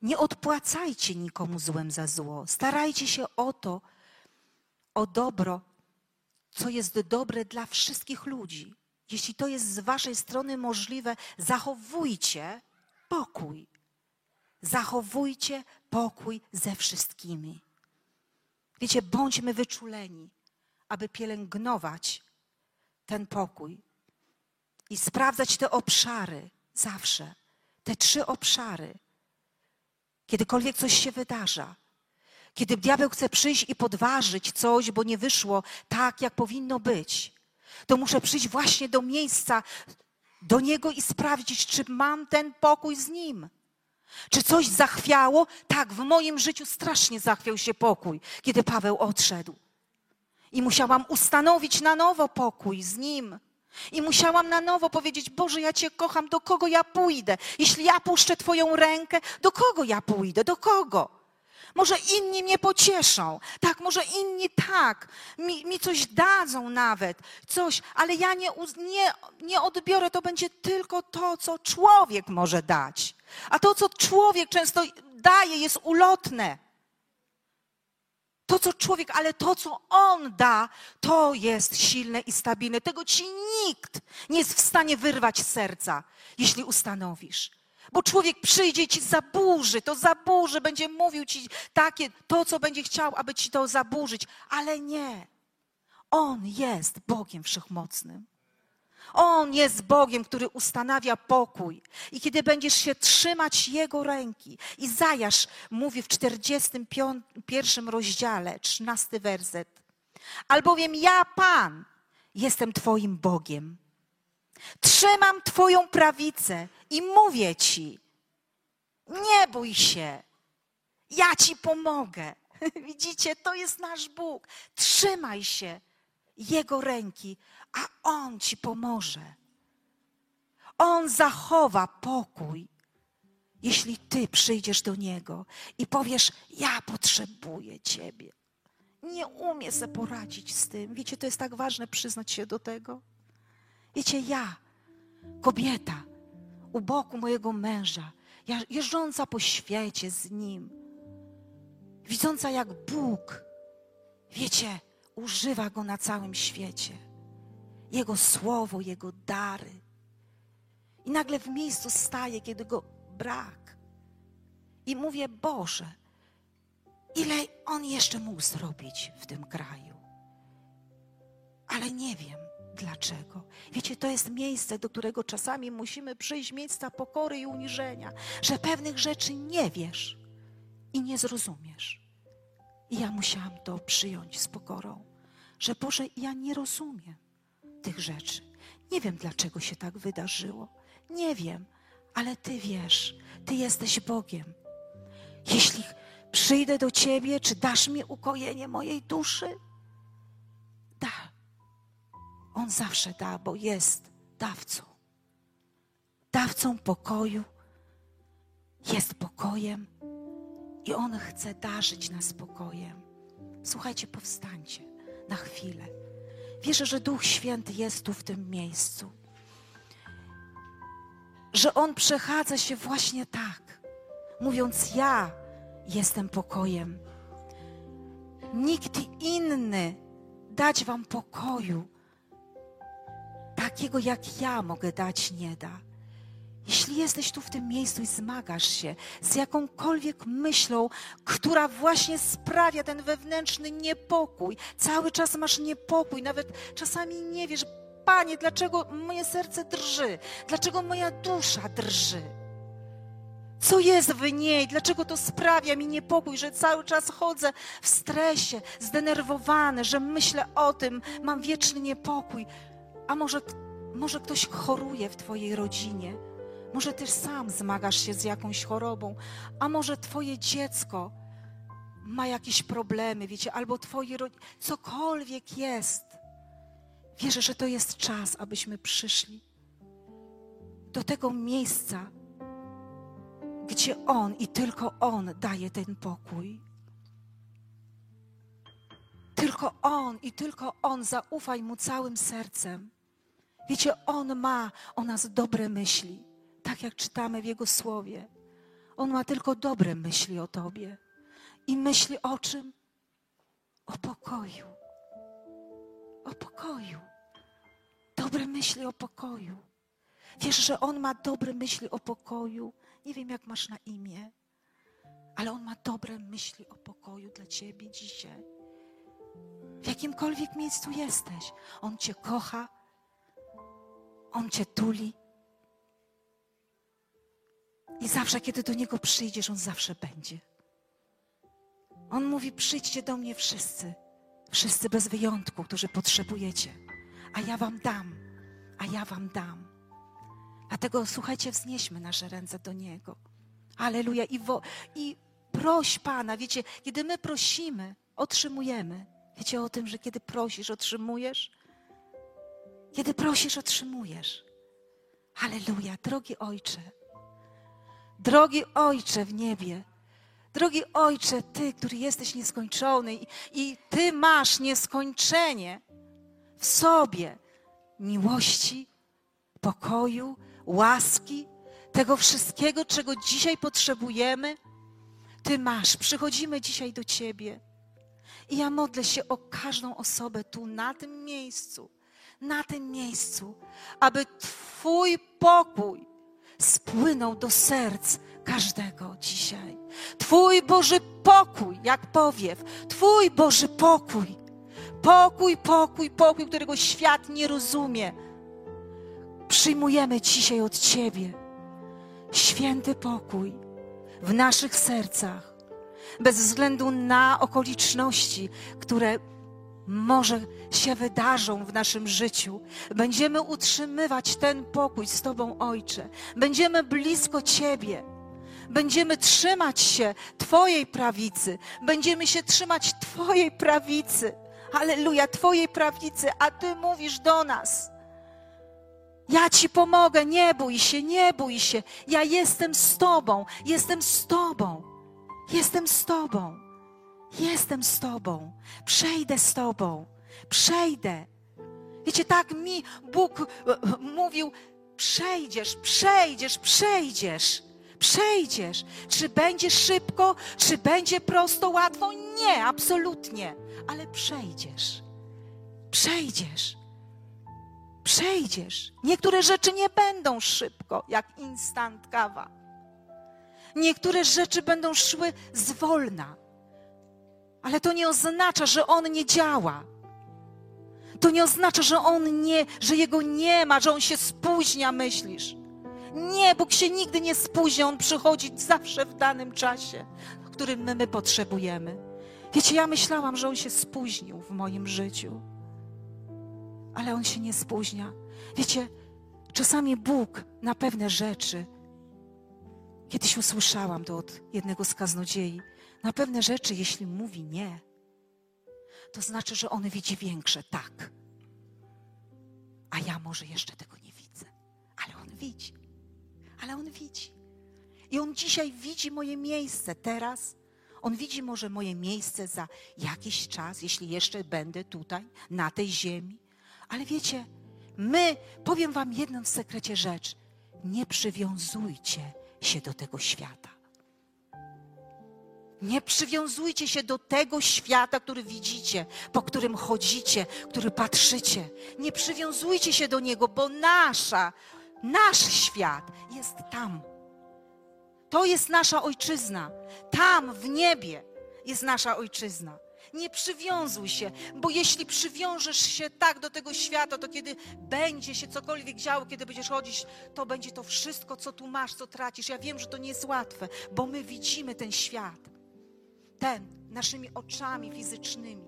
nie odpłacajcie nikomu złem za zło. Starajcie się o to, o dobro, co jest dobre dla wszystkich ludzi. Jeśli to jest z waszej strony możliwe, zachowujcie pokój. Zachowujcie pokój ze wszystkimi. Wiecie, bądźmy wyczuleni, aby pielęgnować ten pokój i sprawdzać te obszary zawsze. Te trzy obszary. Kiedykolwiek coś się wydarza, kiedy diabeł chce przyjść i podważyć coś, bo nie wyszło tak, jak powinno być, to muszę przyjść właśnie do miejsca, do niego i sprawdzić, czy mam ten pokój z nim. Czy coś zachwiało? Tak, w moim życiu strasznie zachwiał się pokój, kiedy Paweł odszedł. I musiałam ustanowić na nowo pokój z Nim. I musiałam na nowo powiedzieć: Boże, ja Cię kocham, do kogo ja pójdę? Jeśli ja puszczę Twoją rękę, do kogo ja pójdę? Do kogo? Może inni mnie pocieszą, tak, może inni tak, mi, mi coś dadzą nawet, coś, ale ja nie, nie, nie odbiorę, to będzie tylko to, co człowiek może dać. A to, co człowiek często daje, jest ulotne. To, co człowiek, ale to, co on da, to jest silne i stabilne. Tego ci nikt nie jest w stanie wyrwać z serca, jeśli ustanowisz. Bo człowiek przyjdzie i ci zaburzy, to zaburzy, będzie mówił ci takie, to, co będzie chciał, aby ci to zaburzyć, ale nie. On jest Bogiem Wszechmocnym. On jest Bogiem, który ustanawia pokój. I kiedy będziesz się trzymać Jego ręki, Izajasz mówi w 41 rozdziale, 13 werset, albowiem ja, Pan, jestem Twoim Bogiem. Trzymam Twoją prawicę i mówię Ci, nie bój się, ja Ci pomogę. Widzicie, to jest nasz Bóg. Trzymaj się Jego ręki, a On ci pomoże. On zachowa pokój, jeśli ty przyjdziesz do Niego i powiesz: Ja potrzebuję Ciebie. Nie umiem sobie poradzić z tym. Wiecie, to jest tak ważne przyznać się do tego. Wiecie, ja, kobieta, u boku mojego męża, jeżdżąca po świecie z nim, widząca jak Bóg, wiecie, używa go na całym świecie. Jego słowo, Jego dary. I nagle w miejscu staję, kiedy go brak. I mówię, Boże, ile On jeszcze mógł zrobić w tym kraju. Ale nie wiem dlaczego. Wiecie, to jest miejsce, do którego czasami musimy przyjść, miejsca pokory i uniżenia, że pewnych rzeczy nie wiesz i nie zrozumiesz. I ja musiałam to przyjąć z pokorą, że Boże, ja nie rozumiem tych rzeczy. Nie wiem, dlaczego się tak wydarzyło. Nie wiem, ale Ty wiesz, Ty jesteś Bogiem. Jeśli przyjdę do Ciebie, czy dasz mi ukojenie mojej duszy? Da. On zawsze da, bo jest dawcą. Dawcą pokoju. Jest pokojem i On chce darzyć nas pokojem. Słuchajcie, powstańcie na chwilę. Wierzę, że Duch Święty jest tu w tym miejscu. Że On przechadza się właśnie tak, mówiąc: Ja jestem pokojem. Nikt inny dać Wam pokoju, takiego jak ja mogę dać, nie da. Jeśli jesteś tu w tym miejscu i zmagasz się z jakąkolwiek myślą, która właśnie sprawia ten wewnętrzny niepokój, cały czas masz niepokój, nawet czasami nie wiesz, Panie, dlaczego moje serce drży, dlaczego moja dusza drży. Co jest w niej? Dlaczego to sprawia mi niepokój, że cały czas chodzę w stresie, zdenerwowany, że myślę o tym, mam wieczny niepokój? A może, może ktoś choruje w Twojej rodzinie? Może też sam zmagasz się z jakąś chorobą, a może twoje dziecko ma jakieś problemy, wiecie, albo twoje rodziny, cokolwiek jest. Wierzę, że to jest czas, abyśmy przyszli do tego miejsca, gdzie On i tylko On daje ten pokój. Tylko On i tylko On, zaufaj Mu całym sercem. Wiecie, On ma o nas dobre myśli tak jak czytamy w Jego słowie. On ma tylko dobre myśli o Tobie. I myśli o czym? O pokoju. O pokoju. Dobre myśli o pokoju. Wiesz, że On ma dobre myśli o pokoju. Nie wiem, jak masz na imię, ale On ma dobre myśli o pokoju dla Ciebie dzisiaj. W jakimkolwiek miejscu jesteś, On Cię kocha, On Cię tuli. I zawsze, kiedy do Niego przyjdziesz, On zawsze będzie. On mówi: Przyjdźcie do mnie wszyscy, wszyscy bez wyjątku, którzy potrzebujecie, a ja Wam dam, a ja Wam dam. Dlatego słuchajcie, wznieśmy nasze ręce do Niego. Aleluja. I, wo, I proś Pana, wiecie, kiedy my prosimy, otrzymujemy. Wiecie o tym, że kiedy prosisz, otrzymujesz? Kiedy prosisz, otrzymujesz. Aleluja, drogi Ojcze. Drogi Ojcze w niebie, Drogi Ojcze, Ty, który jesteś nieskończony i, i Ty masz nieskończenie w sobie miłości, pokoju, łaski, tego wszystkiego, czego dzisiaj potrzebujemy. Ty masz. Przychodzimy dzisiaj do Ciebie. I ja modlę się o każdą osobę tu, na tym miejscu, na tym miejscu, aby Twój pokój spłynął do serc każdego dzisiaj. Twój Boży pokój, jak powiew, Twój Boży pokój. Pokój, pokój, pokój, którego świat nie rozumie. Przyjmujemy dzisiaj od Ciebie święty pokój w naszych sercach, bez względu na okoliczności, które może się wydarzą w naszym życiu. Będziemy utrzymywać ten pokój z Tobą, Ojcze. Będziemy blisko Ciebie. Będziemy trzymać się Twojej prawicy. Będziemy się trzymać Twojej prawicy. Aleluja, Twojej prawicy, a Ty mówisz do nas. Ja Ci pomogę, nie bój się, nie bój się. Ja jestem z Tobą, jestem z Tobą, jestem z Tobą, jestem z Tobą, przejdę z Tobą, przejdę. Wiecie, tak mi Bóg e, mówił: przejdziesz, przejdziesz, przejdziesz. Przejdziesz. Czy będzie szybko, czy będzie prosto, łatwo? Nie, absolutnie. Ale przejdziesz. Przejdziesz. Przejdziesz. Niektóre rzeczy nie będą szybko, jak instant kawa. Niektóre rzeczy będą szły zwolna. Ale to nie oznacza, że on nie działa. To nie oznacza, że on nie, że jego nie ma, że on się spóźnia, myślisz. Nie, Bóg się nigdy nie spóźnia, on przychodzi zawsze w danym czasie, którym my, my potrzebujemy. Wiecie, ja myślałam, że on się spóźnił w moim życiu ale on się nie spóźnia. Wiecie, czasami Bóg na pewne rzeczy, kiedyś usłyszałam to od jednego z kaznodziei, na pewne rzeczy, jeśli mówi nie, to znaczy, że on widzi większe tak. A ja może jeszcze tego nie widzę, ale on widzi. Ale on widzi. I on dzisiaj widzi moje miejsce teraz. On widzi może moje miejsce za jakiś czas, jeśli jeszcze będę tutaj, na tej ziemi. Ale wiecie, my, powiem Wam jedną w sekrecie rzecz. Nie przywiązujcie się do tego świata. Nie przywiązujcie się do tego świata, który widzicie, po którym chodzicie, który patrzycie. Nie przywiązujcie się do niego, bo nasza, nasz świat jest tam. To jest nasza ojczyzna. Tam w niebie jest nasza ojczyzna. Nie przywiązuj się, bo jeśli przywiążesz się tak do tego świata, to kiedy będzie się cokolwiek działo, kiedy będziesz chodzić, to będzie to wszystko, co tu masz, co tracisz. Ja wiem, że to nie jest łatwe, bo my widzimy ten świat. Ten, naszymi oczami fizycznymi.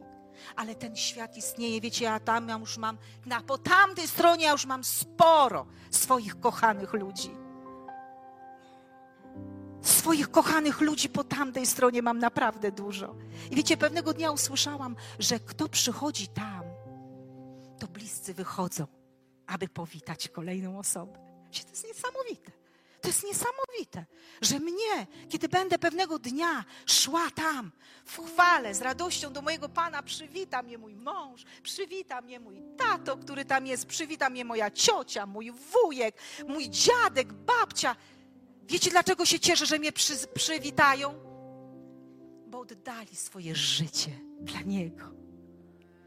Ale ten świat istnieje, wiecie, ja tam ja już mam, na po tamtej stronie ja już mam sporo swoich kochanych ludzi swoich kochanych ludzi po tamtej stronie mam naprawdę dużo. I wiecie, pewnego dnia usłyszałam, że kto przychodzi tam, to bliscy wychodzą, aby powitać kolejną osobę. Wiecie, to jest niesamowite. To jest niesamowite, że mnie, kiedy będę pewnego dnia szła tam w chwale, z radością do mojego Pana, przywita mnie mój mąż, przywita mnie mój tato, który tam jest, przywita mnie moja ciocia, mój wujek, mój dziadek, babcia. Wiecie, dlaczego się cieszę, że mnie przy, przywitają? Bo oddali swoje życie dla Niego.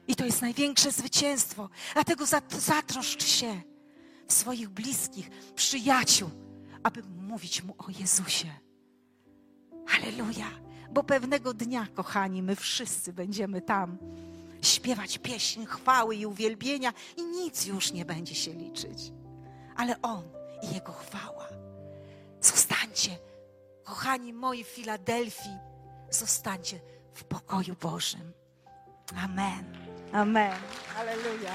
I to jest największe zwycięstwo. Dlatego zatroszcz się w swoich bliskich, przyjaciół, aby mówić Mu o Jezusie. Aleluja. Bo pewnego dnia, kochani, my wszyscy będziemy tam śpiewać pieśń chwały i uwielbienia i nic już nie będzie się liczyć. Ale On i Jego chwała. Zostańcie, kochani moi w Filadelfii, zostańcie w pokoju Bożym. Amen. Amen. Aleluja.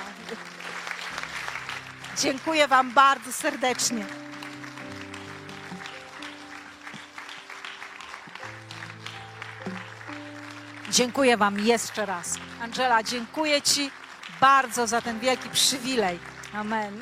Dziękuję Wam bardzo serdecznie. Dziękuję Wam jeszcze raz. Angela, dziękuję Ci bardzo za ten wielki przywilej. Amen.